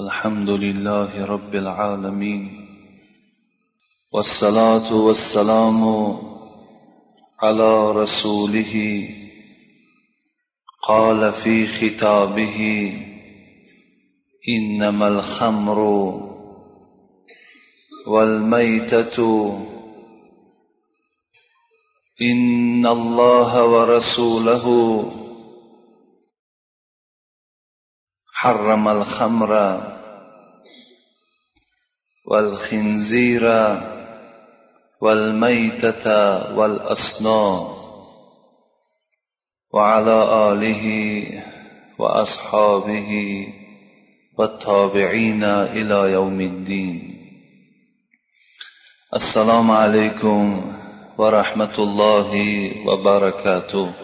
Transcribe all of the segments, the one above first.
الحمد لله رب العالمين والصلاة والسلام على رسوله قال في خطابه إنما الخمر والميتة إن الله ورسوله حرم الخمر والخنزير والميتة والأصنام وعلى آله وأصحابه والتابعين إلى يوم الدين. السلام عليكم ورحمة الله وبركاته.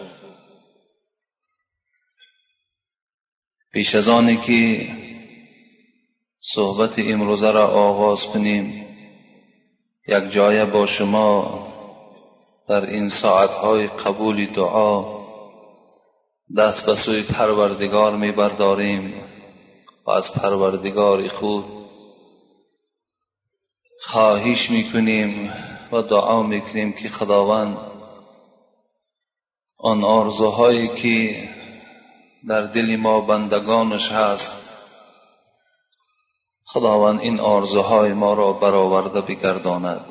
پیش از آنی که صحبت امروزه را آغاز کنیم یک جای با شما در این ساعتهای قبول دعا دست به سوی پروردگار میبرداریم و از پروردگار خود خواهش می‌کنیم و دعا می‌کنیم که خداوند آن آرزوهایی که در دل ما بندگانش هست. خداوند این آرزوهای ما را برآورده بگرداند.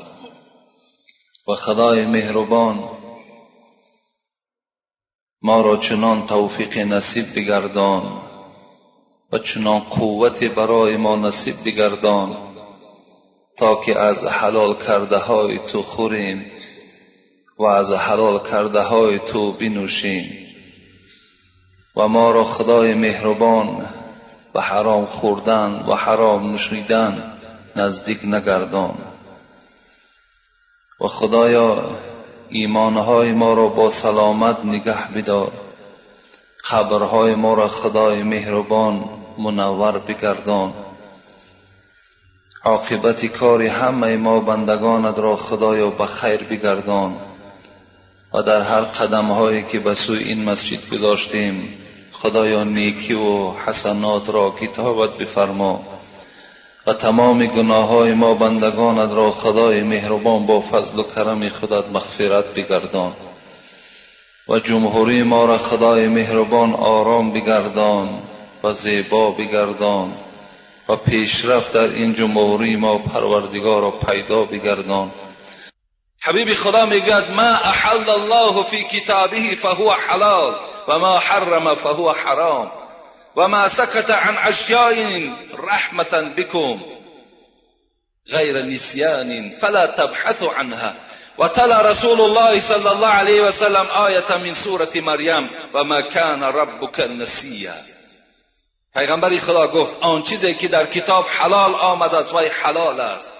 و خدای مهربان ما را چنان توفیق نصیب بگردان و چنان قوت برای ما نصیب بگردان تا که از حلال کرده های تو خوریم و از حلال کرده های تو بنوشیم. و ما را خدای مهربان و حرام خوردن و حرام نوشیدن نزدیک نگردان. و خدایا ایمانهای ما را با سلامت نگه بدار. خبرهای ما را خدای مهربان منور بگردان. عاقبت کار همه ما بندگانت را خدایا به خیر بگردان. و در هر قدم هایی که به سوی این مسجد گذاشتیم خدایا نیکی و حسنات را کتابت بفرما و تمام گناه های ما بندگانت را خدای مهربان با فضل و کرم خودت مغفرت بگردان و جمهوری ما را خدای مهربان آرام بگردان و زیبا بگردان و پیشرفت در این جمهوری ما پروردگار را پیدا بگردان. حبيبي خضامي قال ما أحل الله في كتابه فهو حلال وما حرم فهو حرام وما سكت عن أشياء رحمة بكم غير نسيان فلا تبحثوا عنها. وتلا رسول الله صلى الله عليه وسلم آية من سورة مريم وما كان ربك نسيا پیغمبری خدا گفت آن چیزی که در کتاب حلال آمده است وای حلال است.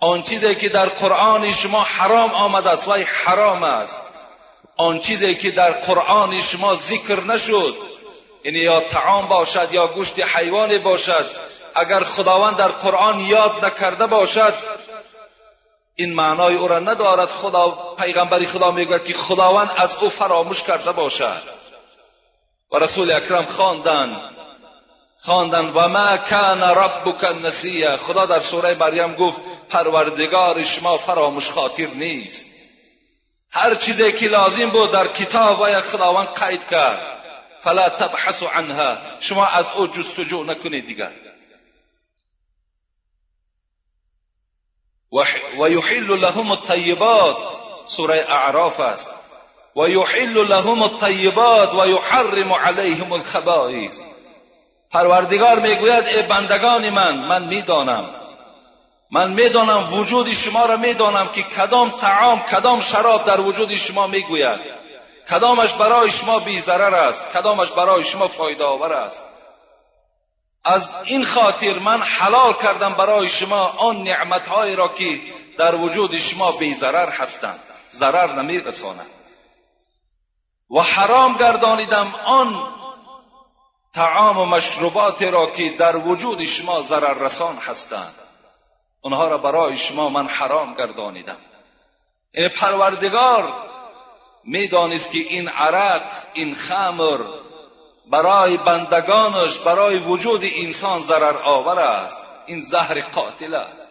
آن چیزی که در قرآن شما حرام آمده است وای حرام است. آن چیزی که در قرآن شما ذکر نشد یعنی یا طعام باشد یا گوشت حیوان باشد اگر خداوند در قرآن یاد نکرده باشد این معنای او را ندارد خدا پیغمبری خدا می‌گوید که خداوند از او فراموش کرده باشد. و رسول اکرم خواندند خواندن و ما کان ربک نسیه خدا در سوره مریم گفت پروردگار شما فراموش خاطر نیست. هر چیزی که لازم بود در کتاب و خداوند قید کرد. فلا تبحثوا عنها. شما از او جستجو نکنید دیگر و یحل لهم الطیبات. سوره اعراف است. و یحل لهم الطیبات و یحرم علیهم الخبائث. پروردگار می‌گوید ای بندگان من من می‌دانم. من می‌دانم وجود شما را می‌دانم که کدام طعام کدام شراب در وجود شما می‌گوید. کدامش برای شما بی ضرر است کدامش برای شما فایده آور است. از این خاطر من حلال کردم برای شما آن نعمتهایی را که در وجود شما بی ضرر هستند. ضرر نمیرسانند و حرام گردانیدم آن طعام و مشروبات را که در وجود شما ضرر رسان هستند. اونها را برای شما من حرام گردانیدم. این پروردگار می‌دانست که این عرق این خمر برای بندگانش برای وجود انسان ضرر آور است. این زهر قاتل است.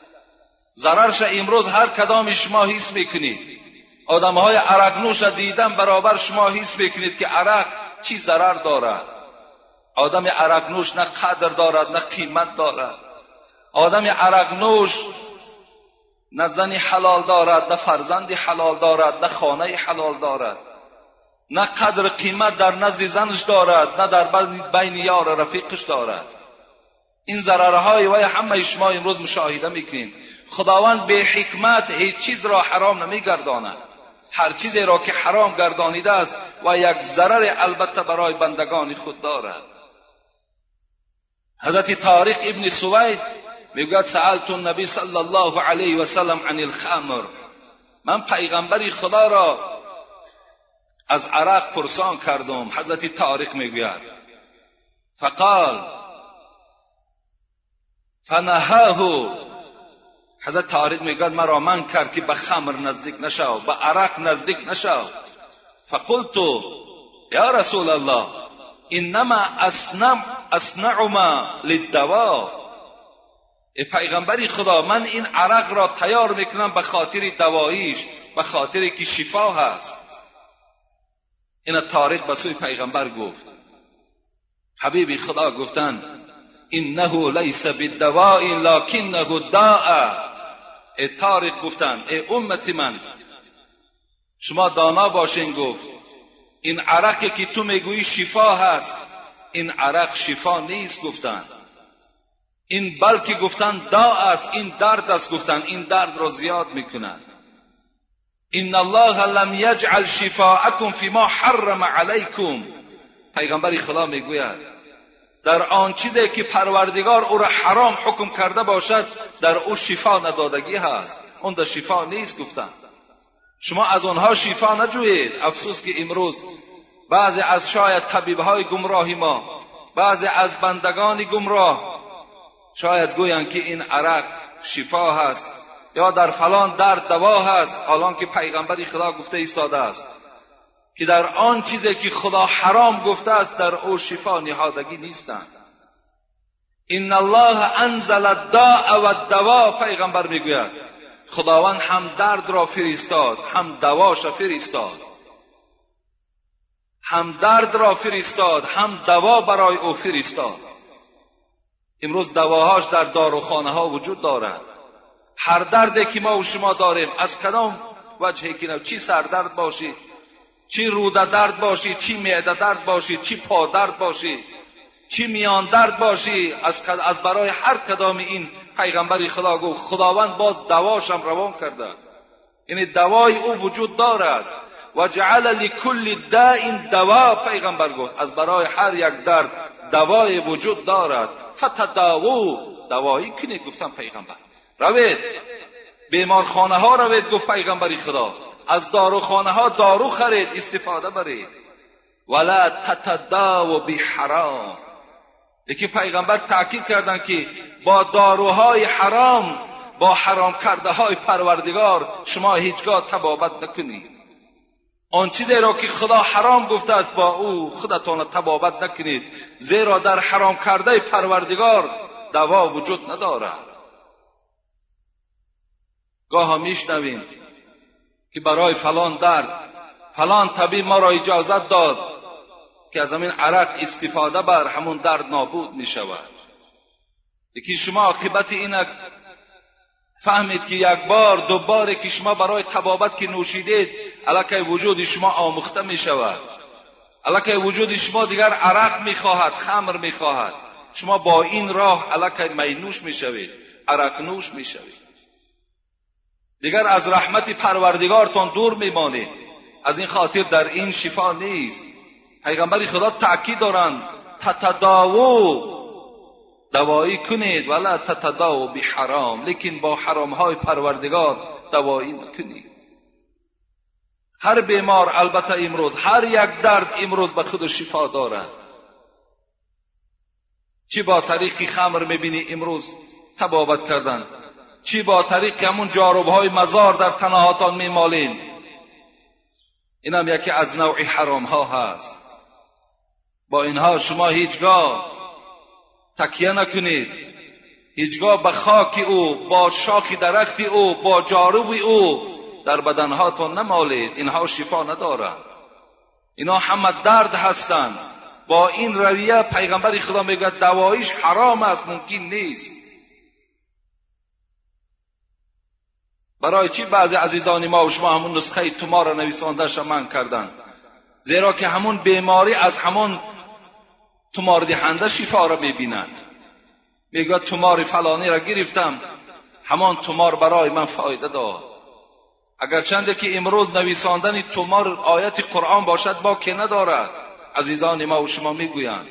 ضررش امروز هر کدام شما حس می‌کنید. آدم های عرق نوش دیدن برابر شما حس می‌کنید که عرق چی ضرر دارد. آدم عرق نوش نه قدر دارد نه قیمت دارد. آدم عرق نوش نه زنی حلال دارد نه فرزندی حلال دارد نه خانه حلال دارد. نه قدر قیمت در نزد زنش دارد نه در بین یار رفیقش دارد. این ضررهای وی همه شما امروز مشاهده می‌کنیم خداوند به حکمت هیچ چیز را حرام نمیگرداند. هر چیزی را که حرام گردانیده است و یک ضرر البته برای بندگان خود دارد. حضرت طارق ابن سوید می‌گوید سألت النبی صلی الله علیه و سلم عن الخمر. من پیغمبری خدا را از عرق پرسان کردم حضرت طارق می‌گوید. فقال فنهاه. حضرت طارق می‌گوید مرا من کرد که به خمر نزدیک نشو به عرق نزدیک نشو. فقلت یا رسول الله انما اصنع اصنع ما للدوا. ای پیغمبری خدا من این عرق را تیار می‌کنم به خاطر دواییش به خاطر که شفا هست. این طارق به سوی پیغمبر گفت. حبیبی خدا گفتن انه لیس بالدواء لکنه داء ای طارق گفتن ای امت من شما دانا باشین. گفت این عرقی که تو می‌گویی شفا هست. این عرق شفا نیست گفتن. این بلکه گفتن دا است این درد است گفتن. این درد را زیاد می‌کنند ان الله لم یجعل شفاءکم فيما حرم علیکم. پیغمبر خدا می‌گوید در آن چیزی که پروردگار او را حرام حکم کرده باشد در او شفا ندادگی هست. اون در شفا نیست گفتند شما از آنها شفا نجویید افسوس که امروز بعضی از شاید طبیبهای گمراهی ما بعضی از بندگان گمراه شاید گویند که این عرق شفا هست یا در فلان درد دوا هست. حالان که پیغمبری خدا گفته ایستاده است که در آن چیزی که خدا حرام گفته است در او شفا نهادگی نیستند. ان الله انزل الداء و الدوا پیغمبر می‌گوید. خداوند هم درد را فرستاد هم دواش فرستاد. هم درد را فرستاد هم دوا برای او فرستاد. امروز دواهاش در داروخانه ها وجود دارد. هر دردی که ما و شما داریم از کدام وجهی که چی سردرد باشی؟ چی روده درد باشی؟ چی معده درد باشی؟ چی پا درد باشی؟ چی میان درد باشی از, از برای هر کدام این پیغمبری خدا گفت خداوند باز دواشم روان کرده است. یعنی دوای او وجود دارد. و جعل لکل داء دوا پیغمبر گفت از برای هر یک درد دوای وجود دارد. فتداو دوایی کنید گفتم پیغمبر. روید. بیمارخانه ها روید گفت پیغمبری خدا. از داروخانه ها دارو خرید استفاده برید. ولا تتداو بحرام. یکی پیغمبر تاکید کردن که با داروهای حرام با حرام کرده های پروردگار شما هیچگاه تبابت نکنید. آن چیزی را که خدا حرام گفته است با او خودتان تبابت نکنید. زیرا در حرام کرده پروردگار دوا وجود ندارد. گاه میشنویم که برای فلان درد فلان طبیب ما را اجازت داد. که از همین عرق استفاده بر همون درد نابود می شود یکی شما عاقبت اینک فهمید که یک بار دو بار که شما برای تبابت که نوشیدید علاکه وجود شما آموخته می شود علاکه وجود شما دیگر عرق می خواهد خمر می خواهد شما با این راه علاکه مینوش می شوید عرق نوش می شوید دیگر از رحمت پروردگارتان دور می مانید از این خاطر در این شفا نیست. پیغمبر خدا تأکید دارند. تتداو دوایی کنید. ولا تتداو بحرام. لیکن با حرام های پروردگار دوایی نکنید. هر بیمار البته امروز هر یک درد امروز به خود شفا دارد. چی با طریق خمر می‌بینی امروز؟ تبابت کردن. چی با طریق همون جاروبهای مزار در تناهاتان میمالین؟ این هم یکی از نوع حرام ها هست. با اینها شما هیچگاه تکیه نکنید. هیچگاه به خاک او با شاخی درختی او با جاروبی او در بدنهاتون نمالید. اینها شفا ندارد اینا همه درد هستند. با این رویه پیغمبر خدا میگه دواییش حرام است ممکن نیست. برای چی بعضی عزیزان ما و شما همون نسخه تومار نویسانده من کردن؟ زیرا که همون بیماری از همون تومار دهنده شفا را می‌بیند. میگه تومار فلانی را گرفتم. همان تومار برای من فایده داد. اگر چنده که امروز نویساندن تومار آیت قرآن باشد با که ندارد. عزیزان ما و شما می‌گویند.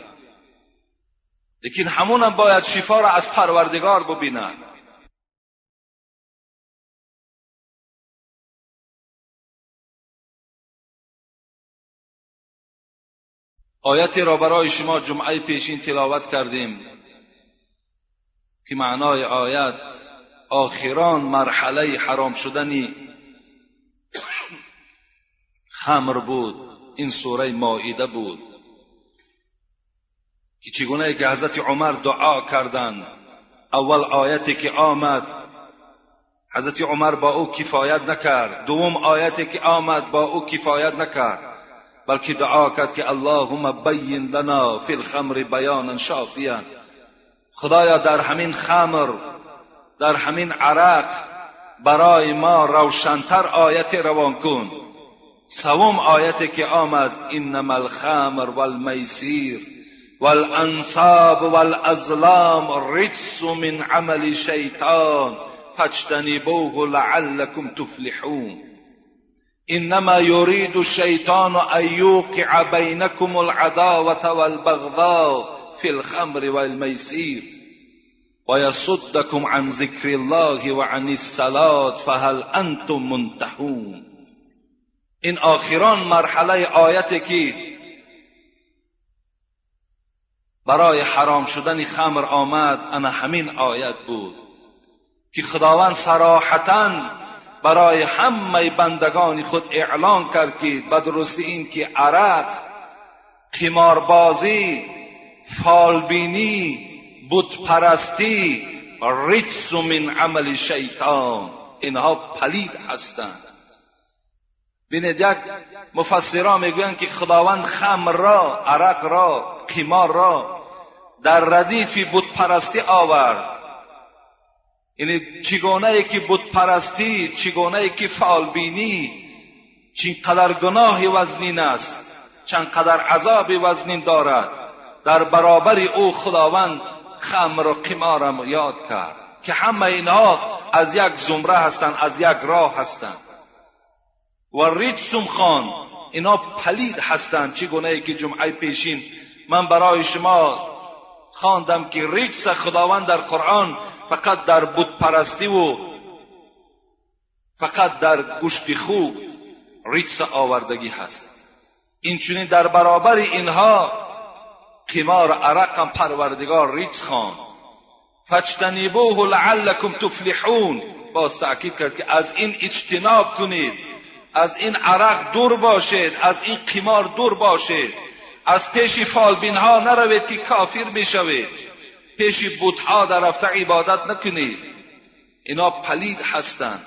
لیکن همون باید شفا را از پروردگار ببیند. آیتی را برای شما جمعه پیشین تلاوت کردیم که معنای آیت آخران مرحله حرام شدنی خمر بود این سوره مائده بود که چگونه که حضرت عمر دعا کردند اول آیتی که آمد حضرت عمر با او کفایت نکرد دوم آیتی که آمد با او کفایت نکرد. بلکه دعا کرد که اللهم بین لنا فی الخمر بیانا شافیا. خدایا در همین خمر در همین عرق برای ما روشنتر آیت روان کن. سوم آیتی که آمد انما الخمر والمیسیر والانصاب والازلام رجس من عمل شیطان فاجتنبوه لعلكم تفلحون. إنما يريد الشيطان أن يوقع بينكم العداوة والبغضاء في الخمر والميسير. ويصدكم عن ذكر الله وعن الصلاة فهل أنتم منتهون؟ این آخران مرحلة آیتی که برای حرام شدن خمر آمد أنا همین آیت بود. که خداوند صراحتا برای همه بندگان خود اعلان کرد که بدرستی این که عرق قماربازی فالبینی بتپرستی رجس من عمل شیطان اینها پلید هستند. بینید یک مفسران می‌گویند که خداوند خمر را عرق را قمار را در ردیف بتپرستی آورد. یعنی چگونه که بود پرستی چگونه که فعالبینی قدر گناه وزنین است چند قدر عذاب وزنین دارد. در برابر او خداوند خمر و قمارم یاد کرد که همه اینها از یک زمره هستند از یک راه هستند. و ریجسم خان اینا پلید هستند. چگونه که جمعه پیشین من برای شما خواندم که ریجس خداوند در قرآن فقط در بود پرستی و فقط در گوشت خوب ریچس آوردگی هست. این در برابر اینها قمار عرقم پروردگار ریچ خان فاجتنبوه لعلکم تفلحون. باز تأکید کرد که از این اجتناب کنید. از این عرق دور باشید. از این قمار دور باشید. از پیش فالبین ها نروید که کافر بشوید. پیش بودها در رفته عبادت نکنید. اینا پلید هستند.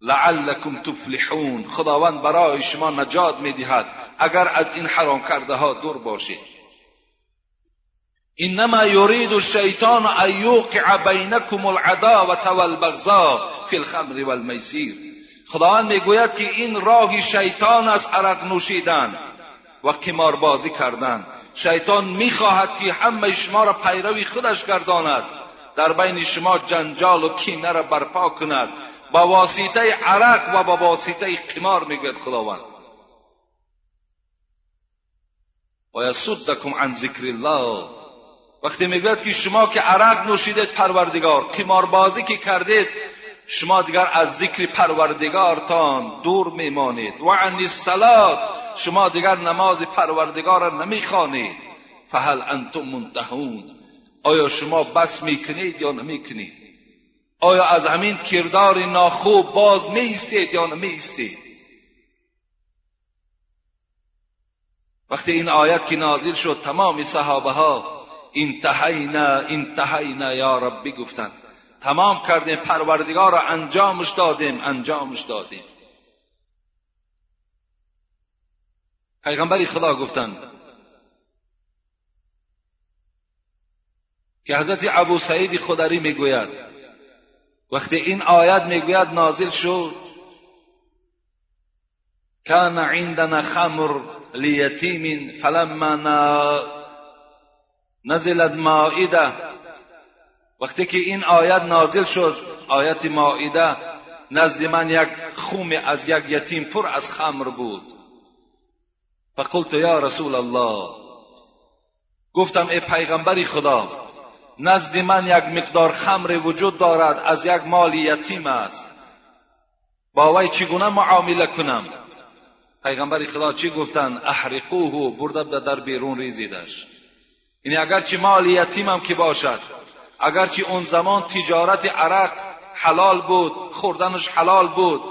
لعلکم تفلحون. خداوند برای شما نجات می‌دهد. اگر از این حرام کرده ها دور باشید. انما يريد الشيطان ان يوقع بينكم العداوه والبغضاء في الخمر والميسير خداوند می‌گوید که این راه شیطان است عرق نوشیدن و قمار بازی کردن. شیطان می‌خواهد که همه شما را پیروی خودش گرداند. در بین شما جنجال و کینه را برپا کند. با واسطه عرق و با واسطه قمار می‌گوید خداوند. و یصدکم عن ذکر الله. وقتی می‌گوید که شما که عرق نوشیدید پروردگار قمار بازی که کردید شما دیگر از ذکر پروردگارتان دور میمانید. و عن الصلاه شما دیگر نماز پروردگار را نمی‌خوانید. فهل انتم منتهون. آیا شما بس می‌کنید یا نمی‌کنید؟ آیا از همین کردار ناخوب باز میستید یا نمیستید؟ وقتی این آیت که نازل شد تمام صحابه ها انتهینا انتهینا یا ربی گفتند. تمام کردیم پروردگار را انجامش دادیم انجامش دادیم. پیغمبری خدا گفتند که حضرت ابو سعید خدری می‌گوید وقتی این آیت می‌گوید نازل شد کان عندنا خمر لیتیم فلما نزلت مائده. وقتی که این آیت نازل شد آیت مائده نزد من یک خوم از یک یتیم پر از خمر بود. فقلت یا رسول الله گفتم ای پیغمبری خدا نزد من یک مقدار خمر وجود دارد از یک مال یتیم است. با وی چگونه معامله کنم؟ پیغمبر خدا چی گفتند احرقوه برده در بیرون ریزیدش. یعنی اگرچه مال یتیمم که باشد اگرچه اون زمان تجارت عرق حلال بود خوردنش حلال بود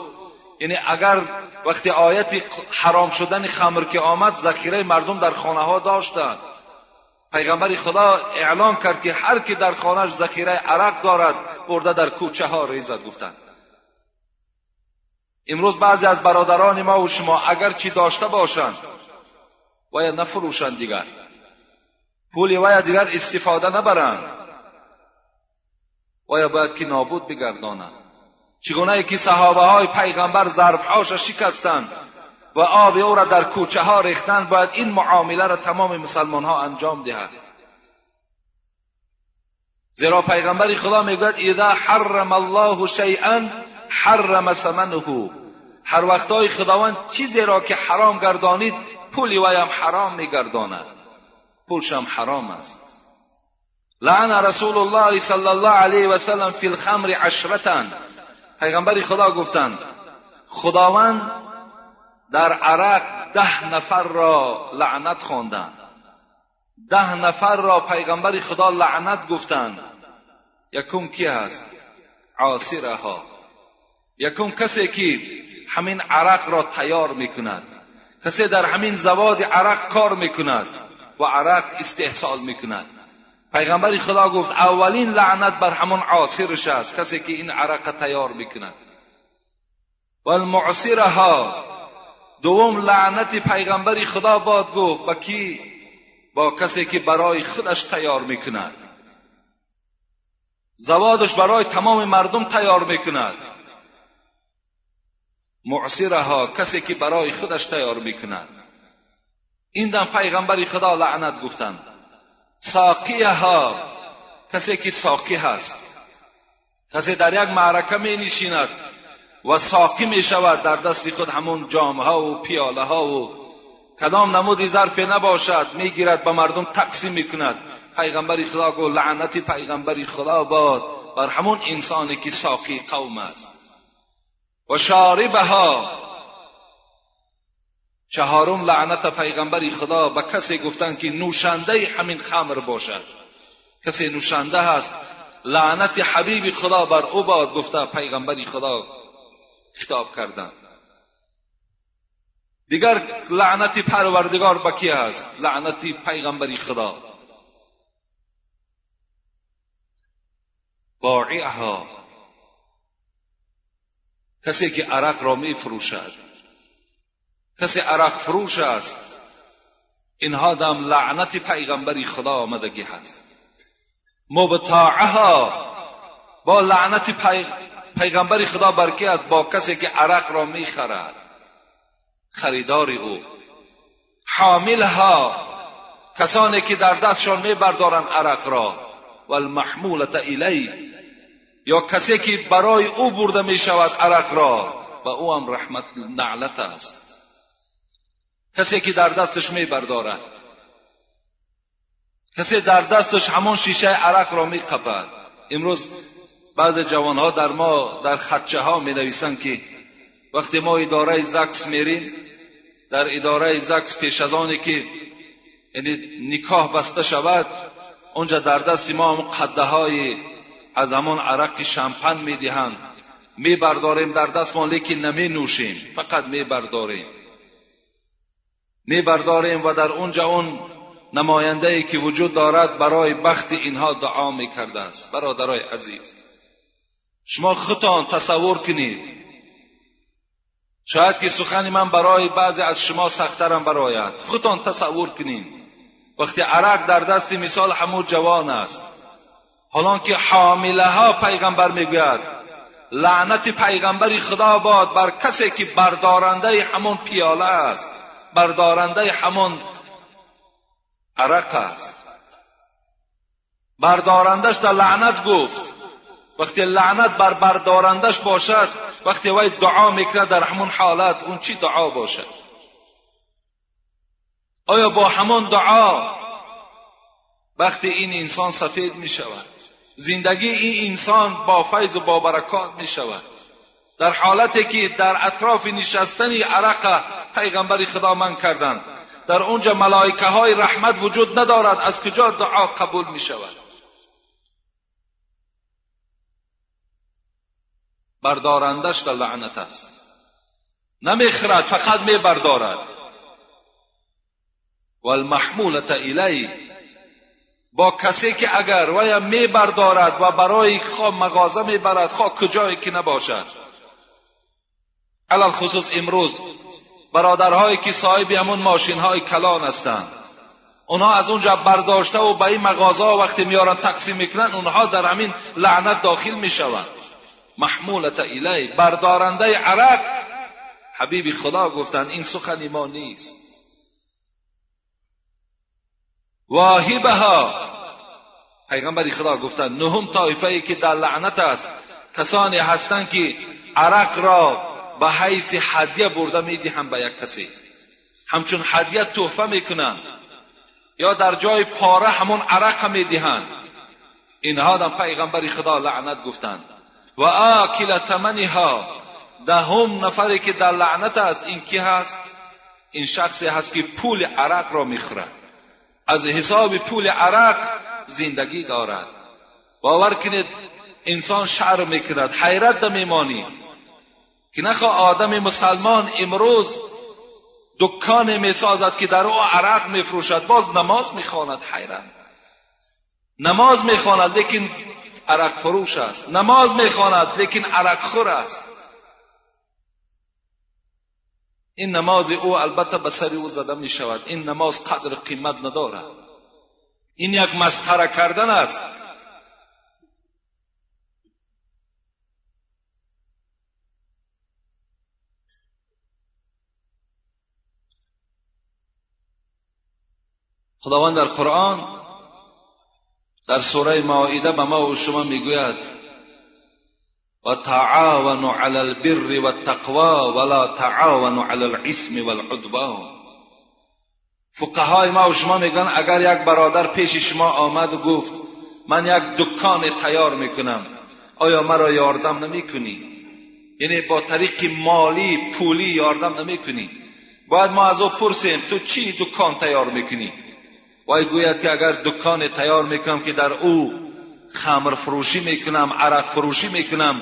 یعنی اگر وقتی آیت حرام شدن خمر که آمد ذخیره مردم در خانه ها داشتند پیغمبر خدا اعلام کرد که هر کی در خانهش ذخیره عرق دارد برده در کوچه ها ریزد گفتند امروز بعضی از برادران ما و شما اگر چی داشته باشند ویا نفروشند دیگر. پولی ویا دیگر استفاده نبرند. ویا باید که نابود بگردانند چگونه که صحابه های پیغمبر ظرف هاش شکستند و آب او را در کوچه ها ریختند باید این معامله را تمام مسلمان ها انجام دهد زیرا پیغمبر خدا می‌گوید اذا حرم الله شیئا حرم ثمنه هر وقتای خداوند چیزی را که حرام گردانید پولی ویم حرام میگرداند پولش هم حرام است لعن رسول الله صلی الله علیه و سلم فی الخمر عشرتا. پیغمبر خدا گفتند خداوند در عرق ده نفر را لعنت خواندند ده نفر را پیغمبر خدا لعنت گفتند. یکم کی هست؟ عاصرها یکم کسی که همین عرق را تیار می‌کند. کسی در همین زواد عرق کار می‌کند و عرق استحصال می‌کند. پیغمبر خدا گفت اولین لعنت بر همون عاصرش است کسی که این عرق تیار می‌کند. و المعصرها دوم لعنت پیغمبری خدا باد گفت با کی؟ با کسی که برای خودش تیار می‌کند. زوادش برای تمام مردم تیار می‌کند. معصرها کسی که برای خودش تیار می‌کند. این دم پیغمبری خدا لعنت گفتند. ساقیها کسی که ساقی هست. کسی در یک معرکه می نشیند و ساقی می شود در دست خود همون جام ها و پیاله ها و کدام نمودی ظرف نباشد می‌گیرد به مردم تقسیم می‌کند پیغمبری خدا گو لعنت پیغمبری خدا باد بر همون انسانی که ساقی قوم است. و شاربها چهارم لعنت پیغمبری خدا به کسی گفتند که نوشنده همین خمر باشد. کسی نوشنده هست لعنت حبیب خدا بر او باد گفته پیغمبری خدا خطاب کردند دیگر لعنت پروردگار به کی است لعنت پیغمبری خدا. باعها کسی که عرق را می فروشد کسی عرق فروش است اینها دم لعنت پیغمبری خدا آمدگی هست. مبتاعها با لعنت پیغمبر خدا برکی است؟ با کسی که عرق را می‌خرد. خریدار او. حاملها کسانی که در دستشان میبردارند عرق را. و المحمولت الی یا کسی که برای او برده می شود عرق را. و او هم رحمت نعلت است. کسی که در دستش می بردارد کسی در دستش همون شیشه عرق را می قپد امروز بعض جوانها در ما در خدچه ها می نویسند که وقتی ما اداره زکس میریم در اداره زکس پیش از آنی که یعنی نکاح بسته شود اونجا در دست ما هم قده های از همان عرق شمپن می دهند. می برداریم در دست ما لیکن نمی نوشیم. فقط می برداریم. میبرداریم و در اونجا اون نماینده ای که وجود دارد برای بخت اینها دعا می‌کرده است. برادرای عزیز شما خودتان تصور کنید. شاید که سخن من برای بعضی از شما سخترم برایت خودتان تصور کنید. وقتی عرق در دست مثال همون جوان است. حالا که حامله ها پیغمبر می‌گوید لعنت پیغمبری خدا باد بر کسی که بردارنده همون پیاله است. بردارنده همون عرق است. بردارندش در لعنت گفت. وقتی لعنت بر بردارندش باشد وقتی وی دعا می‌کنه در همون حالت اون چی دعا باشد؟ آیا با همون دعا وقتی این انسان سفید می شود زندگی این انسان با فیض و با برکات می شود در حالتی که در اطراف نشستنی عرق پیغمبر خدا من کردند در اونجا ملائکه های رحمت وجود ندارد از کجا دعا قبول می شود بردارندش در لعنت است. نمی‌خرد فقط می بردارد والمحمولت الی با کسی که اگر وی می بردارد و برای خواه مغازه می برد خواه کجایی که نباشد؟ علال خصوص امروز برادرهایی که صاحب همون ماشین های کلان هستند اونها از اونجا برداشته و به این مغازه وقتی میارن تقسیم می‌کنن اونها در همین لعنت داخل می‌شوند. محمولت الی بردارنده عرق. حبیب خدا گفتن این سخنی ما نیست. واهبها پیغمبر خدا گفتن نهم طایفه ای که در لعنت است کسانی هستند که عرق را به حیث هدیه برده می‌دهند به یک کسی. همچون هدیه تحفه می‌کنند یا در جای پاره همون عرق می‌دهند اینها در پیغمبر خدا لعنت گفتند و آکل ثمنها دهم نفری که در لعنت است این کی هست؟ این شخصی هست که پول عرق را می‌خورد از حساب پول عرق زندگی دارد. باور کنید انسان شعر می‌کند. حیرت میمانی که نخوا آدم مسلمان امروز دکان می‌سازد که در او عرق میفروشد باز نماز می‌خواند حیرت نماز می‌خواند لیکن عرق فروش است. نماز می‌خواند لیکن عرق خور است. این نماز او البته به سر او زده می شود. این نماز قدر قیمت ندارد. این یک مسخره کردن است. خداوند در قرآن در سوره مائده به ما و شما می‌گوید و تعاونوا علی البر والتقوا ولا تعاونوا علی الاسم والعدوان فقهای ما و شما میگن اگر یک برادر پیش شما آمد و گفت من یک دکان تیار می‌کنم آیا مرا یاردم نمی‌کنی یعنی با طریق مالی پولی یاردم نمی‌کنی باید ما از او پرسیم تو چی دکان تیار می‌کنی وای گوید که اگر دکان تیار می‌کنم که در او خمر فروشی می‌کنم عرق فروشی می‌کنم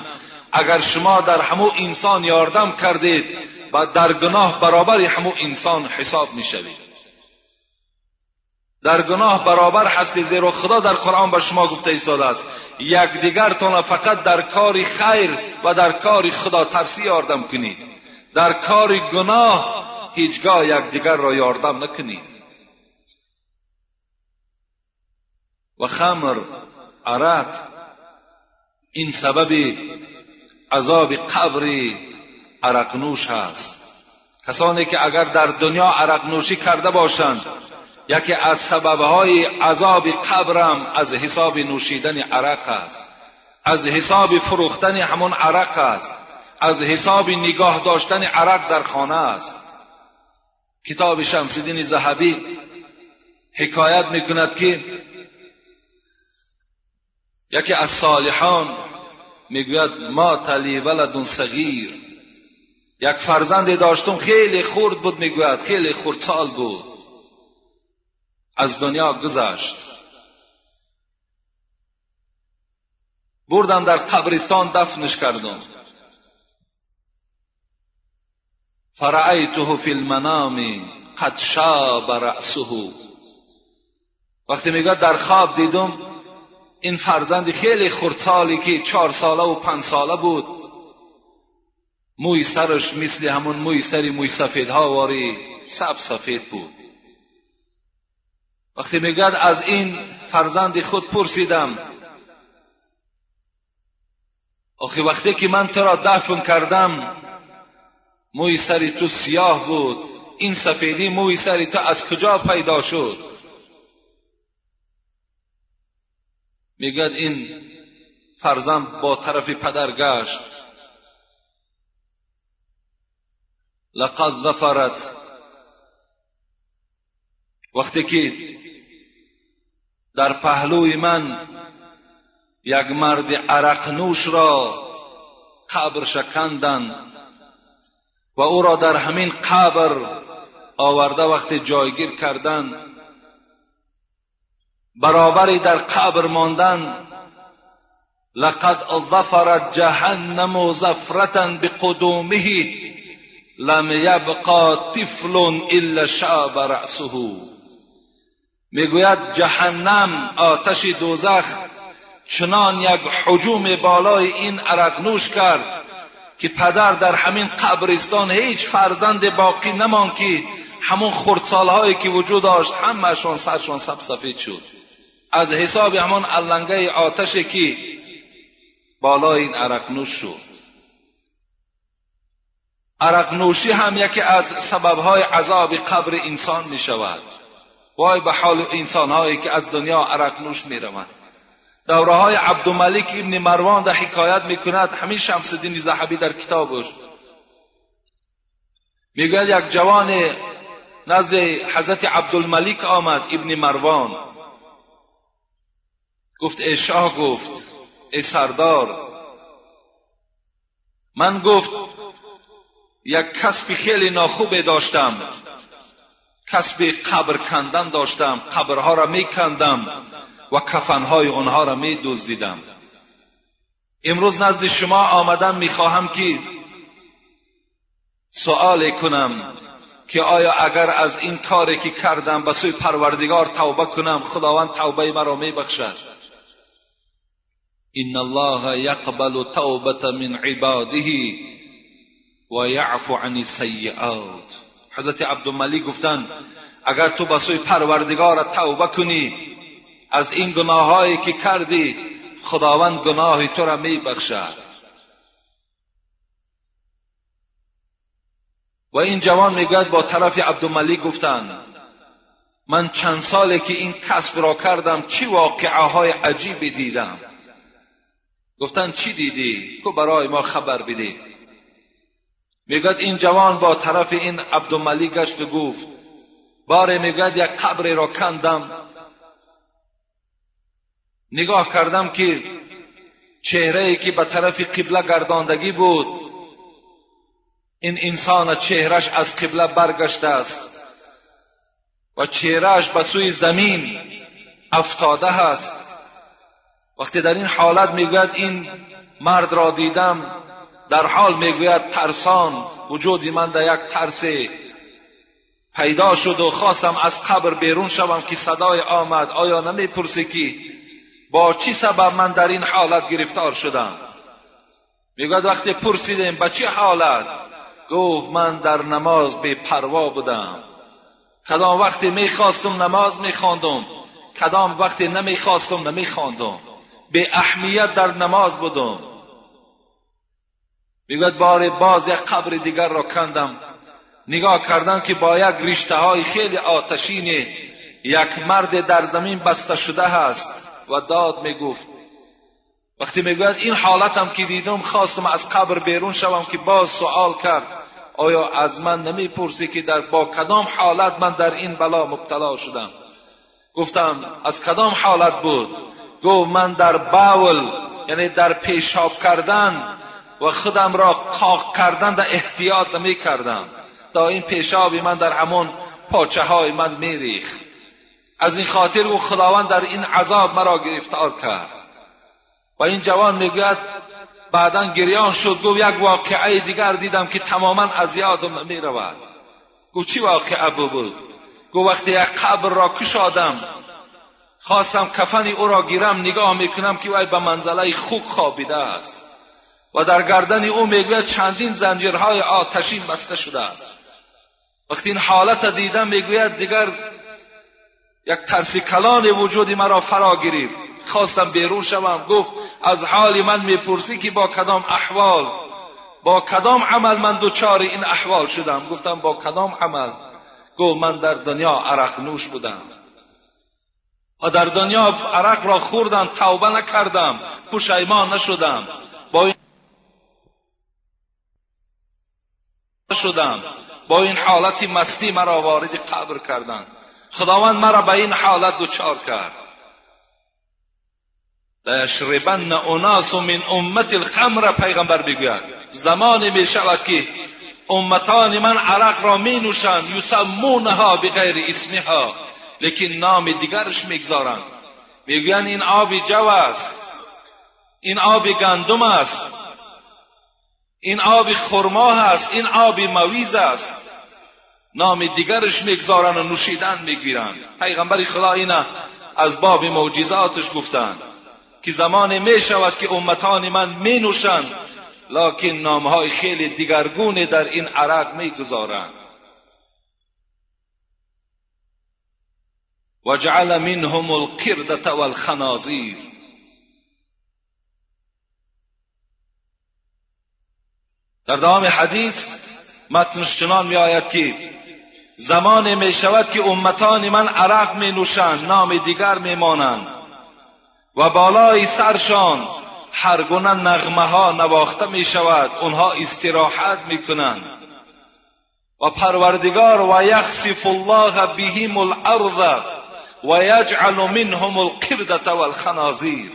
اگر شما در همو انسان یاردم کردید و در گناه برابر همو انسان حساب می‌شوید. در گناه برابر هستی زیرا خدا در قرآن به شما گفته ایستاده است. یکدیگرتان فقط در کار خیر و در کار خدا ترسی یاردم کنید. در کار گناه هیچگاه یکدیگر را یاردم نکنید. و خمر عرق این سبب عذاب قبر عرق نوش هست. کسانی که اگر در دنیا عرق نوشی کرده باشند یکی از سببهای عذاب قبرم از حساب نوشیدن عرق است از حساب فروختن همون عرق است از حساب نگاه داشتن عرق در خانه است. کتاب شمسدین زهبی حکایت می‌کند که یکی از صالحان می‌گوید ما تلی ولد صغیر. یک فرزندی داشتم خیلی خورد بود می‌گوید خیلی سال بود. از دنیا گذشت. بردم در قبرستان دفنش کردم. فرعیته فی المنام قد شاب رأسه. وقتی میگه در خواب دیدم این فرزند خیلی خردسالی که چهار ساله و پنج ساله بود. موی سرش مثل همون موی سری موی سفید ها واری سب سفید بود. وقتی میگد از این فرزند خود پرسیدم آخه وقتی که من تو را دفن کردم موی سری تو سیاه بود این سفیدی موی سری تو از کجا پیدا شد؟ میگد این فرزند با طرف پدر گشت. لقد ظفرت. وقتی که در پهلوی من یک مرد عرق نوش را قبر شکندند و او را در همین قبر آورده وقتی جایگیر کردند برابری در قبر ماندن. لقد ظفرت جهنم زفرتا بقدومه. لم یبقا طفل الا شعب رأسه. می‌گوید جهنم آتش دوزخ. چنان یک حجوم بالای این عرق نوش کرد که پدر در همین قبرستان هیچ فرزند باقی نمان که همون خردسالهایی که وجود داشت همهشان سرشان سب سفید شد. از حساب همان علنگه آتشی که بالای این عرق نوش شد. عرق نوشی هم یکی از سببهای عذاب قبر انسان می شود وای به حال انسانهایی که از دنیا عرق نوش می روند دوره های عبدالملک ابن مروان در حکایت می‌کند همین شمس الدین زحبی در کتابش. می‌گوید یک جوان نزد حضرت عبدالملک آمد ابن مروان. گفت ای شاه گفت ای سردار من گفت یک کسب خیلی ناخوبه داشتم کسب قبر کندن داشتم قبرها را میکندم و کفنهای آنها را می دزدیدم. امروز نزد شما آمدم می‌خواهم که سؤال کنم که آیا اگر از این کاری که کردم به سوی پروردگار توبه کنم خداوند توبه مرا میبخشد این الله یقبل توبه من عباده و عن السیئات حضرت عبدالملی گفتند اگر تو به سوی پروردگار توبه کنی از این گناههایی که کردی خداوند گناه تو را می بخشد و این جوان می‌گوید با طرف عبدالملیک گفتند من چند ساله که این کسب را کردم چی واقعه های عجیبی دیدم؟ گفتند چی دیدی؟ تو برای ما خبر بده می‌گوید این جوان با طرف این عبدالملیک گشت و گفت باره می‌گوید یک قبر را کندم. نگاه کردم که چهره ای که به طرف قبله گرداندگی بود این انسان چهرش از قبله برگشته است و چهرهش به سوی زمین افتاده است. وقتی در این حالت می‌گوید این مرد را دیدم در حال می‌گوید ترسان وجودی من در یک ترس پیدا شد و خواستم از قبر بیرون شوم که صدای آمد. آیا نمی‌پرسی که با چی سبب من در این حالت گرفتار شدم؟ می‌گوید وقتی پرسیدیم به چه حالت؟ گفت من در نماز بی پروا بودم. کدام وقتی می‌خواستم نماز میخواندم کدام وقتی نمی‌خواستم نمیخواندم. به اهمیت در نماز بودم می‌گوید بار باز یک قبر دیگر را کندم. نگاه کردم که با یک رشته های خیلی آتشین یک مرد در زمین بسته شده هست و داد می‌گفت وقتی می‌گوید این حالتم که دیدم خواستم از قبر بیرون شوم که باز سوال کرد آیا از من نمی‌پرسی که در با کدام حالت من در این بلا مبتلا شدم؟ گفتم از کدام حالت بود؟ گفت من در باول یعنی در پیشاب کردن و خودم را قاق کردن در احتیاط نمی کردم تا این پیشابی من در همون پاچه های من میریخت. از این خاطر او خداوند در این عذاب مرا گرفتار کرد. و این جوان می‌گوید بعدا گریان شد. گفت یک واقعه دیگر دیدم که تماما از یادم نمی رود گفت چی واقع بود؟ گفت وقتی یک قبر را کشادم خواستم کفنی او را گیرم نگاه می‌کنم که وی به منزله خوک خوابیده است. و در گردن او می‌گوید چندین زنجیرهای آتشین بسته شده است. وقتی این حالت دیدم می‌گوید دیگر یک ترسی کلان وجودی مرا فرا گرفت. خواستم بیرون شوم. گفت از حال من می‌پرسی که با کدام احوال با کدام عمل من دوچار این احوال شدم؟ گفتم با کدام عمل؟ گفت من در دنیا عرق نوش بودم. و در دنیا عرق را خوردم توبه نکردم پشیمان نشدم. با این شدم. با این حالتی مستی مرا وارد قبر کردند. خداوند مرا به این حالت دچار کرد. لیشربن اناس من امت الخمر پیغمبر می‌گوید زمانی می شود که امتان من عرق را می نوشند یسمونها بغیر اسمها. لیکن نام دیگرش می‌گذارند. می‌گویند این آب جو است. این آب گندم است. این آب خرما هست این آب مویز است. نام دیگرش می‌گذارن و نوشیدن می‌گیرن پیغمبر خدا اینا از باب معجزاتش گفتند که زمان می شود که امتان من می نوشند لکن نامهای خیلی دیگرگونه در این عرق می گذارند و جعل منهم القردت والخنازیر در دوام حدیث متنش چنان می آید که زمان می شود که امتان من عرق می نوشند نام دیگر می مانند و بالای سرشان هر گونه نغمه ها نواخته می شود اونها استراحت می کنند و پروردگار و یخسف الله بهم الارض و یجعل منهم القردة والخنازیر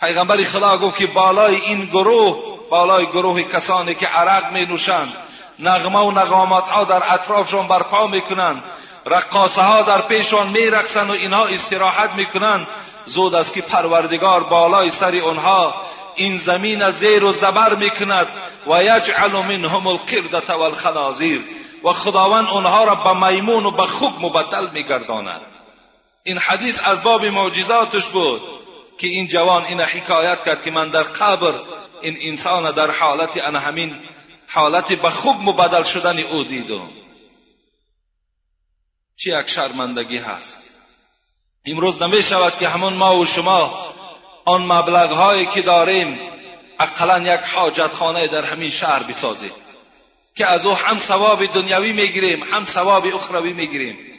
پیغمبر خدا گفت که بالای این گروه بالای گروه کسانی که عرق می نوشند نغمه و نغامات ها در اطرافشان برپا می‌کنند رقاصه ها در پیشان میرقصند و اینها استراحت می‌کنند. زود است که پروردگار بالای سر آنها این زمین زیر و زبر می‌کند. و یجعل منهم القردة والخنازیر و خداوند آنها را به میمون و به خوک مبدل میگرداند. این حدیث از باب معجزاتش بود که این جوان این حکایت کرد که من در قبر این انسان در حالت ان همین حالت به خوب مبدل شدن او دیدم. چی یک شرمندگی هست؟ امروز نمی شود که همون ما و شما آن مبلغ هایی که داریم اقلا یک حاجت خانه در همین شهر بسازیم. که از او هم ثواب دنیوی می‌گیریم هم ثواب اخروی می‌گیریم.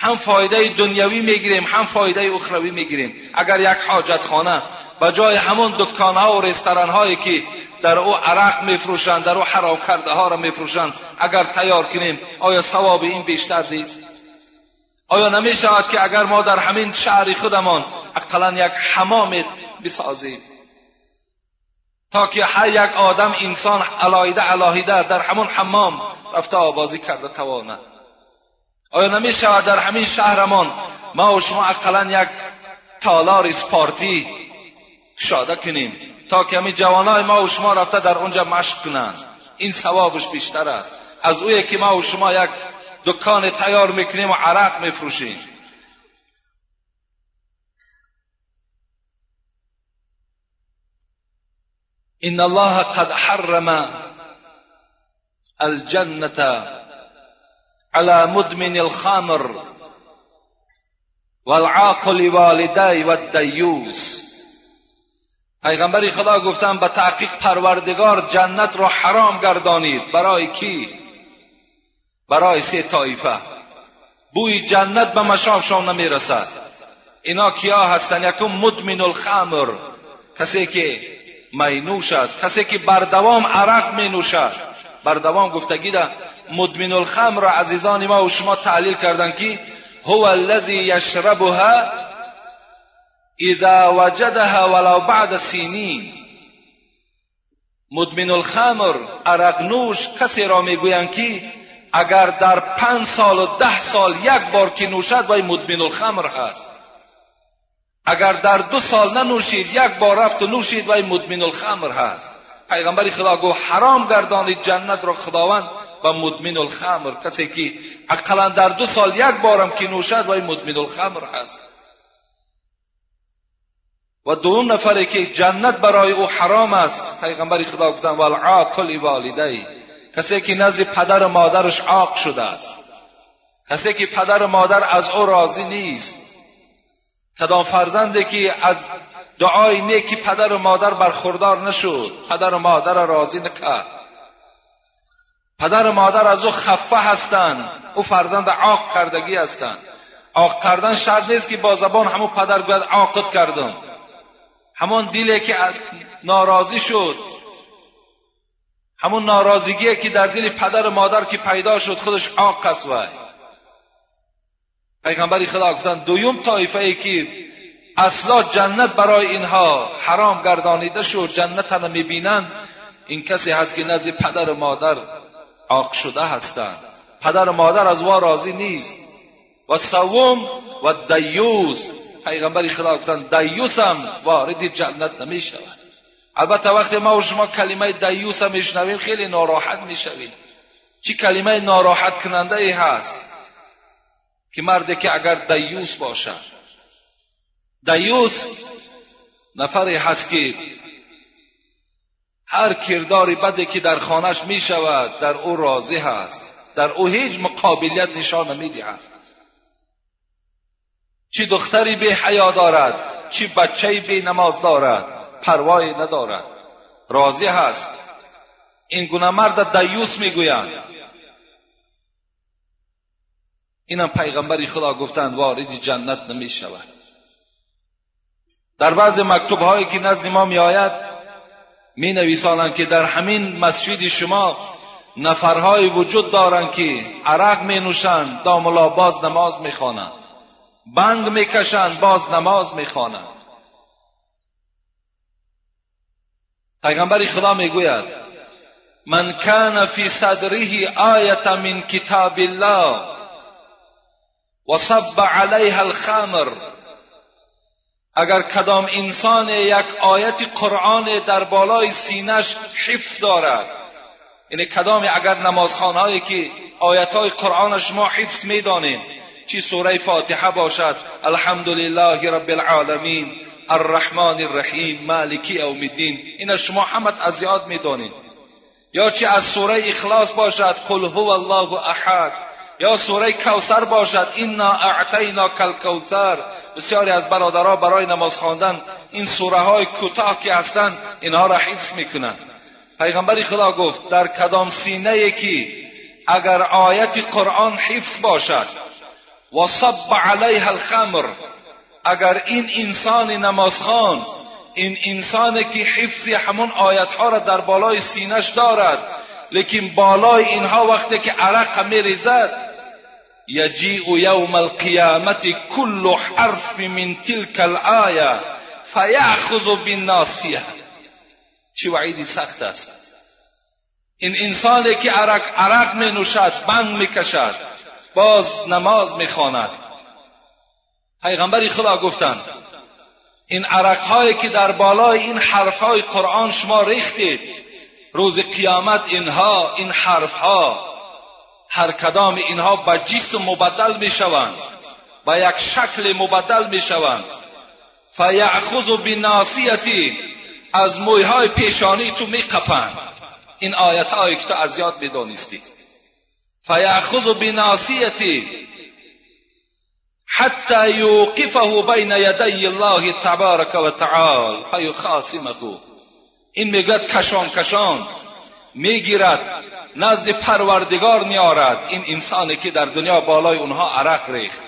هم فایده دنیوی می‌گیریم هم فایده اخروی می‌گیریم. اگر یک حاجت خانه به جای همون دکان ها و رستوران هایی که در او عرق میفروشند در او حرام کرده ها را میفروشند اگر تیار کنیم آیا ثواب این بیشتر نیست؟ آیا نمی شود که اگر ما در همین شهر خودمان اقلا یک حمام بسازیم؟ تا که هر یک آدم انسان علایده علایده در همون حمام رفته آبازی کرده تواند آیا نمی شود در همین شهرمان ما و شما اقلا یک تالار اسپارتی شاده کنیم تا که همین جوانای ما و شما رفته در اونجا مشق کنند این ثوابش بیشتر است. از اوی که ما و شما یک دکان تیار می‌کنیم و عرق میفروشیم. ان الله قد حرم الجنة على مدمن الخمر والعاقل والدي والديوس. پیغمبر خدا گفتن به تحقیق پروردگار جنت را حرام گردانید. برای کی؟ برای سه طایفه. بوی جنت به مشامشان نمی‌رسد. اینا کیا هستند یکم مدمن الخمر. کسی که مینوش است. کسی که بردوام عرق می نوشد بردوام گفتگی ده. مدمن الخمر را عزیزان ما و شما تعلیل کردن که هو الذی یشربها اذا وجدها ولو بعد سینین. مدمن الخمر عرق نوش کسی را می‌گویند که اگر در پنج سال و ده سال یک بار که نوشد وای مدمن الخمر هست. اگر در دو سال ننوشید یک بار رفت و نوشید وای مدمن الخمر هست. پیغمبر خدا گو حرام گردانید جنت را خداوند. و مدمن الخمر کسی که اقلا در دو سال یک بارم که نوشد وای مدمن الخمر هست. و دوم نفری که جنت برای او حرام است پیغمبر خدا گفتن والعاقل والدی. کسی که نزد پدر و مادرش عاق شده است. کسی که پدر و مادر از او راضی نیست. کدام فرزندی که از دعای نیکی پدر و مادر برخوردار نشد پدر و مادر راضی نکرد پدر و مادر از او خفه هستند او فرزند عاق کردگی هستند عاق کردن شرط نیست که با زبان همون پدر گوید عاقت کردم. همون دیلی که ناراضی شد. همون ناراضگی که در دل پدر و مادر که پیدا شد خودش عاق است پیغمبری خدا گفتن دویم طایفه ای که اصلا جنت برای اینها حرام گردانیده شد جنت را می‌بینند این کسی هست که نزد پدر و مادر عاق شده هستند پدر و مادر از وا راضی نیست. و سوم و دیوس. پیغمبری خدا گفتن دیوس هم وارد جنت نمی شود البته وقتی ما و شما کلمه دیوس هم میشنویم خیلی ناراحت می‌شویم. چی کلمه ناراحت کننده ای هست؟ که مردی که اگر دیوس باشد. دیوس نفری هست که هر کرداری بدی که در خانش می شود در او راضی هست. در او هیچ مقابلیت نشان نمی دهد چی دختری به حیا دارد چی بچه به نماز دارد پروایی ندارد. راضی هست. این گونه مرد دیوس می‌گویند. اینم پیغمبری خدا گفتند وارد جنت نمی شود در بعض مکتوب هایی که نزد ما می آید می نویسانند که در همین مسجد شما نفرهایی وجود دارند که عرق می نوشند داملا باز نماز می خوانند بنگ می کشند باز نماز می خوانند پیغمبر خدا می گوید من کان فی صدره آیت من کتاب الله و صب علیها الخمر اگر کدام انسان یک آیت قرآن در بالای سینش حفظ دارد یعنی کدام اگر نمازخانهایی که آیت های قرآن شما حفظ می‌دانید چی سوره فاتحه باشد الحمدلله رب العالمین الرحمن الرحیم مالکی یوم الدین این شما همت از یاد می‌دانید. یا چی از سوره اخلاص باشد قل هو الله احد. یا سوره کوثر باشد. اینا اعطینا کل کوثر بسیاری از برادرها برای نماز خواندن این سوره های کوتاه که هستند اینها را حفظ می‌کنند پیغمبر خدا گفت در کدام سینه که اگر آیت قرآن حفظ باشد؟ و صب علیها الخمر. اگر این انسان نمازخوان این انسانی که حفظ همون آیت ها را در بالای سینش دارد لیکن بالای اینها وقتی که عرق میریزد یجیء یوم القیامت کل حرف من تلك الآیه فیأخذ بالناصیه چی وعیدی سخت است. این انسانی که عرق عرق می نوشد بند می کشد باز نماز می خواند پیغمبری خدا گفتند این عرقهایی که در بالای این حرفهای قرآن شما ریختید روز قیامت اینها این حرفها هر کدام اینها به جسم مبدل می شوند به یک شکل مبدل می شوند فیعخذ بناسیتی از مویهای پیشانی تو می قپند این آیت هایی که تو از یاد می دانستی فیعخذ بناسیتی حتی یوقفه بین یدی الله تبارک و تعال فیخاصمه. این می‌گوید کشان کشان. می‌گیرد نزد پروردگار میآرد. این انسانی که در دنیا بالای اونها عرق ریخت.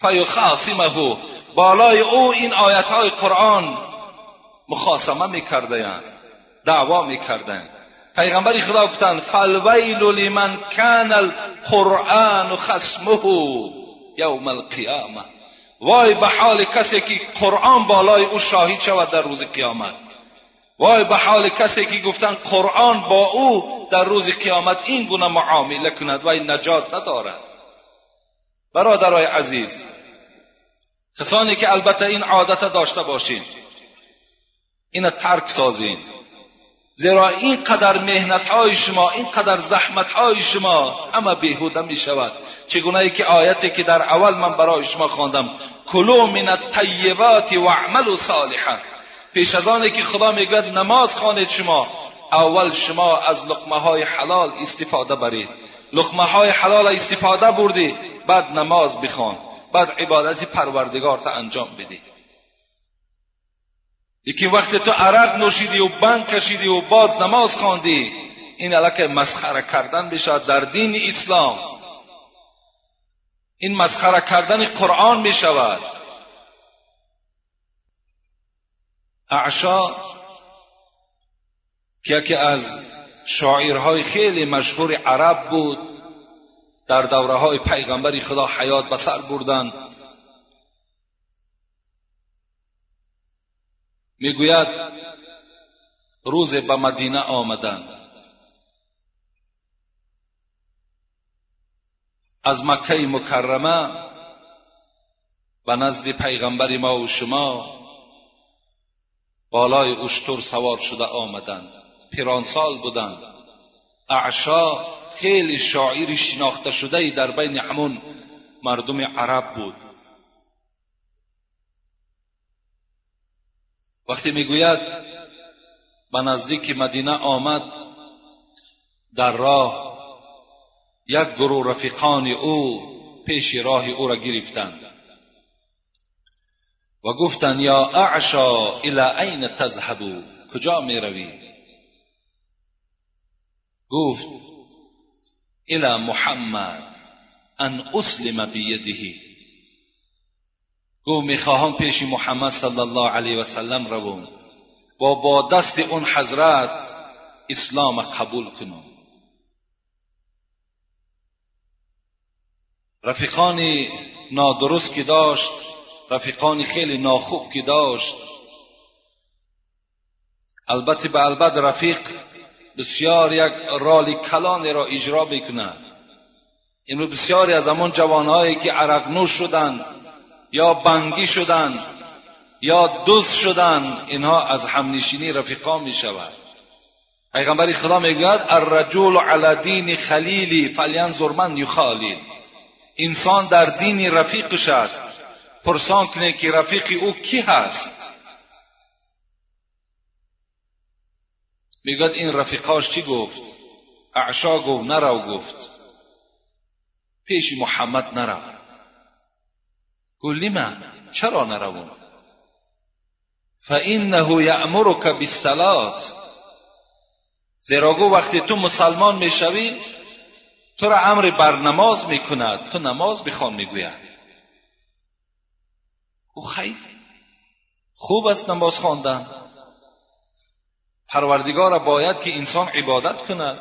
فیخاصمه بالای او این آیت های قرآن مخاصمه می‌کردند دعوا می‌کردند. پیغمبر خدا گفتند فالویل لمن کان القرآن خصمه یوم القیامه. وای به حال کسی که قرآن بالای او شاهد شود در روز قیامت. وای به حال کسی که گفتن قرآن با او در روز قیامت این گونه معامله کند و نجات ندارد. برادرای عزیز کسانی که البته این عادت داشته باشین این ترک سازین. زیرا این قدر مهنت های شما این قدر زحمت های شما همه بیهوده می شود که آیتی که در اول من برای شما خواندم کلو من الطیبات و صالحا. پیش از آنه که خدا می‌گوید نماز خوانید شما. اول شما از لقمه های حلال استفاده برید. لقمه های حلال استفاده بردی بعد نماز بخوان. بعد عبادت پروردگار تا انجام بدی. یکی وقت تو عرق نوشیدی و بنگ کشیدی و باز نماز خواندی. این علاقه مسخره کردن بشود در دین اسلام. این مسخره کردن قرآن می شود اعشا که یکی از شاعرهای خیلی مشهور عرب بود در دوره های پیغمبری خدا حیات به سر بردند می‌گوید روز به مدینه آمدند از مکه مکرمه به نزد پیغمبر ما و شما بالای اشتر سوار شده آمدند. پیرانسال بودند. اعشا خیلی شاعری شناخته شده در بین همون مردم عرب بود. وقتی می‌گوید به نزدیک مدینه آمد در راه یک گروه رفیقان او پیش راه او را گرفتند. و گفتند یا اعشا الى این تذهبو کجا می روی گفت الى محمد ان اسلم بیده گفت می‌خواهم پیش محمد صلی الله علیه و سلم روم و با دست اون حضرت اسلام قبول کنم. رفیقانی نادرست که داشت رفیقانی خیلی ناخوب که داشت. البته به البته رفیق بسیار یک رالی کلان را اجرا بکند این بسیاری از همون جوانهایی که عرق نوش شدند یا بنگی شدند یا دوست شدند اینها از همنشینی رفیقا می شود پیغمبر خدا می‌گوید الرجل علی دین خلیلی فلینظر من یخالل انسان در دین رفیقش است. پرسان کنه که رفیق او کی هست؟ می‌گوید این رفیقاش چی گفت؟ اعشا گفت نرو گفت. پیش محمد نرو. گفت من چرا نروم فانه یامرک بالصلاه زیرا گو وقتی تو مسلمان می‌شوی تو را امر بر نماز می‌کند تو نماز بخوان می‌گوید. او خیر. خوب است نماز خواندن. پروردگار باید که انسان عبادت کند.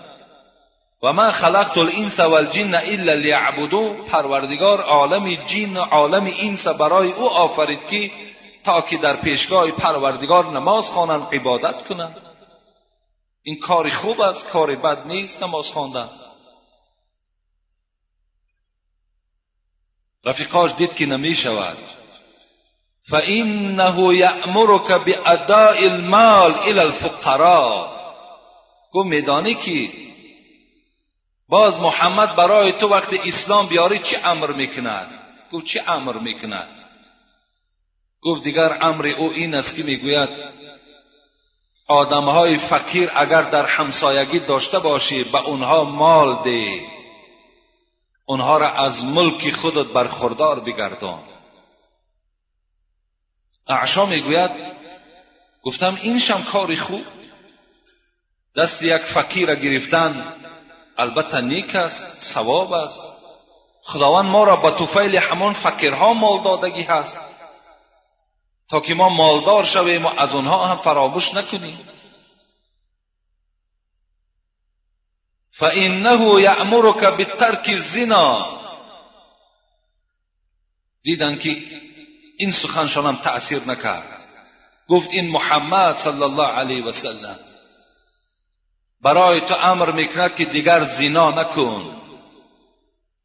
و من خلقت الانس والجن الا لیعبدو پروردگار عالم جن و عالم انس برای او آفرید که تا که در پیشگاه پروردگار نماز خوانند عبادت کنند. این کاری خوب است کاری بد نیست نماز خواندن. رفیقاش دید که نمی شود فانه یامرک باداء المال الى الفقراء گو میدانی که باز محمد برای تو وقت اسلام بیاری چی امر می‌کند؟ گفت چی امر می‌کند؟ گفت دیگر امر او این است که می‌گوید آدمهای فقیر اگر در همسایگی داشته باشی به اونها مال ده اونها را از ملک خودت برخوردار بگردان. اعشا می‌گوید گفتم این شم کاری خوب دست یک فقیر گرفتن البته نیک است ثواب است. خداوند ما را به توفیل همان فقیرها مال دادگی هست. تا که ما مالدار شویم و از آنها هم فراموش نکنیم. فانه یامرک بترک الزنا. دیدن که این سخنشان هم تأثیر نکرد. گفت این محمد صلی الله علیه و سلم برای تو امر می‌کند که دیگر زنا نکن.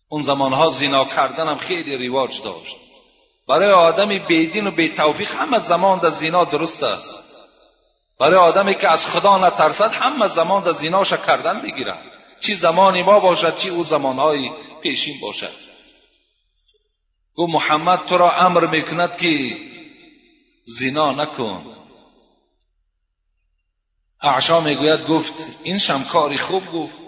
اون زمانها زنا کردن هم خیلی رواج داشت. برای آدمی بیدین و بی توفیق همه زمان در زنا درست است. برای آدمی که از خدا نترسد همه زمان در زیناش کردن بگیرد چی زمانی ما باشد چی او زمانهای پیشین باشد. گو محمد تو را امر می‌کند که زنا نکن. اعشا می‌گوید گفت این شمکاری خوب گفت.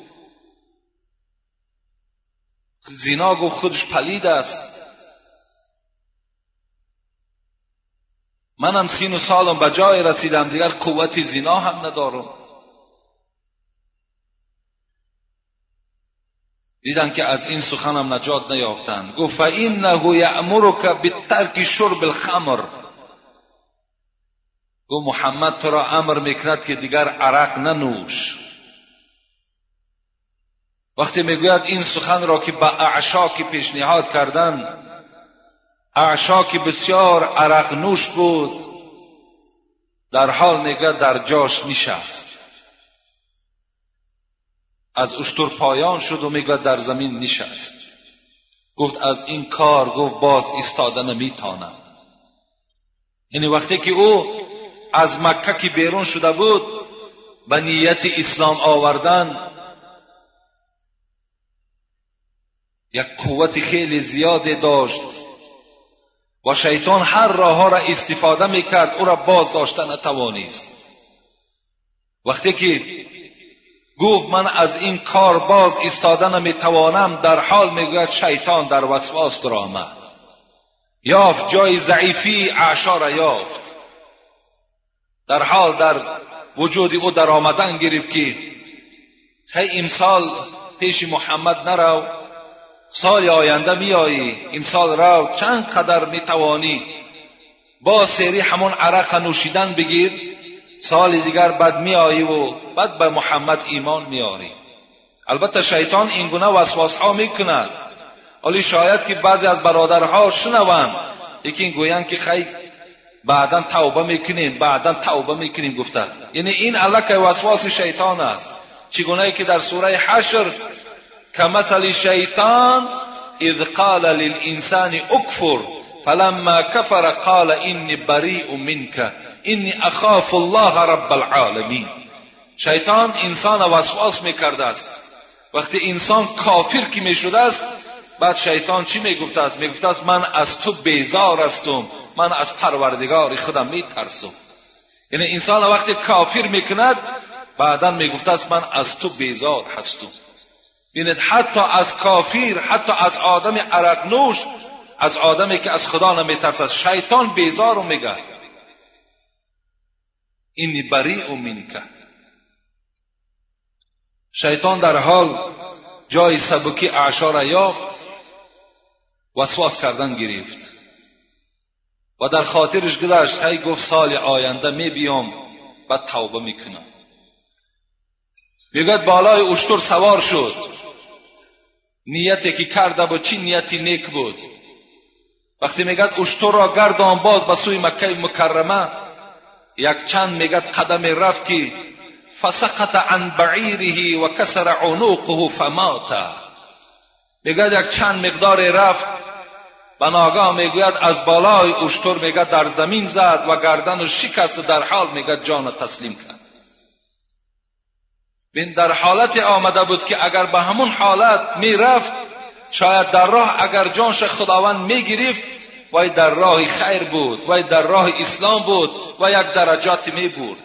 زینا گفت خودش پلید است. منم سین و سالم به جای رسیدم دیگر قوت زینا هم ندارم. دیدن که از این سخنم نجات نیافتند. گفت فانه یامرک بترک شرب الخمر. گفت محمد تو را امر می‌کند که دیگر عرق ننوش. وقتی می‌گوید این سخن را که به اعشا که پیشنهاد کردن اعشا که بسیار عرق نوش بود در حال میگه در جاش نشست. از اشتر پایان شد و میگه در زمین نشست. گفت از این کار گفت باز ایستاده نمیتانم یعنی وقتی که او از مکه که بیرون شده بود به نیت اسلام آوردن یک قوت خیلی زیادی داشت و شیطان هر راه ها را استفاده می‌کرد او را باز داشته نتوانیست وقتی که گفت من از این کار باز ایستاده نمی‌توانم در حال می‌گوید شیطان در وسواس در آمد. یافت جای ضعیفی اعشا را یافت. در حال در وجود او در آمدن گرفت که خی امسال پیش محمد نرو سال آینده میایی این سال رو چند قدر می‌توانی با سری همون عرق نوشیدن بگیر؟ سال دیگر بد میایی و بعد به محمد ایمان میاری البته شیطان این گونه وسواس ها می‌کند. ولی شاید که بعضی از برادرها شنوند. یکی گویند که خیلی بعدا توبه می‌کنیم بعدا توبه می‌کنیم گفتن یعنی این علک وسواس شیطان است. چگونه که در سوره حشر كمثل الشيطان اذ قال للانسان اكفر فلما كفر قال اني بريء منك اني اخاف الله رب العالمين شیطان انسان وسواس می‌کرده است. وقتی انسان کافر که می‌شده است بعد شیطان چی می‌گفته است؟ می‌گفته است من از تو بیزار هستم من از پروردگار خودم میترسم. یعنی انسان وقتی کافر می‌کند بعدا می‌گفته است من از تو بیزار هستم. بینید حتی از کافر حتی از آدم عرق نوش از آدمی که از خدا نمیترسد شیطان بیزار میگه اینی بری منک شیطان در حال جای سبکی اعشا را یافت وسواس کردن گرفت. و در خاطرش گذشت هی گفت سال آینده می بیام بعد توبه می‌کنم میگد بالای اشتر سوار شد. نیتی که کرده بود چی؟ نیتی نیک بود. وقتی میگد اشتر را گردان باز به سوی مکه مکرمه یک چند میگد قدم رفت که فسقط عن بعیره و کسر عنوقه فمات. میگد یک چند مقدار رفت و ناگاه می‌گوید از بالای اشتر میگد در زمین زد و گردن و شکست در حال میگد جان تسلیم کرد. بین در حالت آمده بود که اگر به همون حالت می‌رفت شاید در راه اگر جانش خداوند می‌گرفت وای در راه خیر بود وای در راه اسلام بود و یک درجات می برد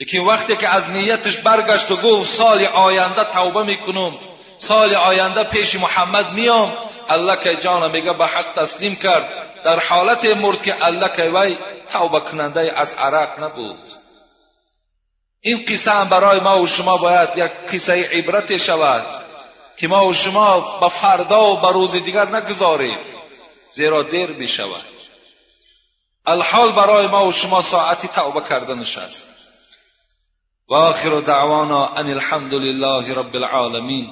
لیکن وقتی که از نیتش برگشت و گفت سال آینده توبه می‌کنم سال آینده پیش محمد میام الله که جان میگه به حق تسلیم کرد. در حالت مرد که الله که وی توبه کننده از عرق نبود. این قصه هم برای ما و شما باید یک قصه عبرت شود. که ما و شما به فردا و به روز دیگر نگذاریم زیرا دیر می شود الحال برای ما و شما ساعتی توبه کردنش است و آخر دعوانا ان الحمد لله رب العالمین.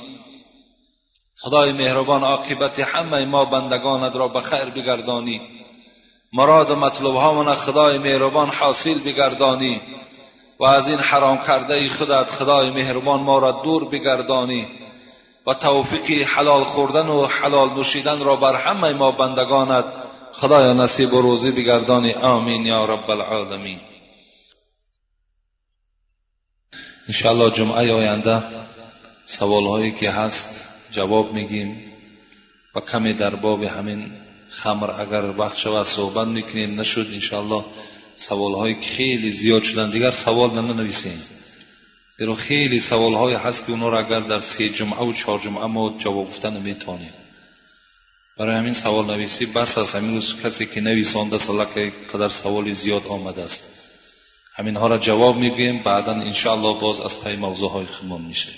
خدای مهربان عاقبت همه ما بندگانت را به خیر بگردانی. مراد و مطلوب هامان خدای مهربان حاصل بگردانی. و از این حرام کرده خودت خدای مهربان ما را دور بگردانی. و توفیق حلال خوردن و حلال نوشیدن را بر همه ما بندگانت خدای نصیب و روزی بگردانی. آمین یا رب العالمین. انشاءالله جمعه آینده سوال هایی که هست جواب میگیم و کمی در باب همین خمر اگر وقت شود صحبت می‌کنیم. نشد انشاءالله سوال هایی که خیلی زیاد شدن. دیگر سوال ننویسیم زیرا خیلی سوال های هست که اونا را اگر در سه جمعه و چهار جمعه ما جواب گفتن نمی‌تونیم برای همین سوال نویسی بس است همین روز کسی که نویسانده که قدر سوال زیاد آمده است. همین ها را جواب میگیم بعدا انشاءالله باز از پای موضوع های خمون میشه.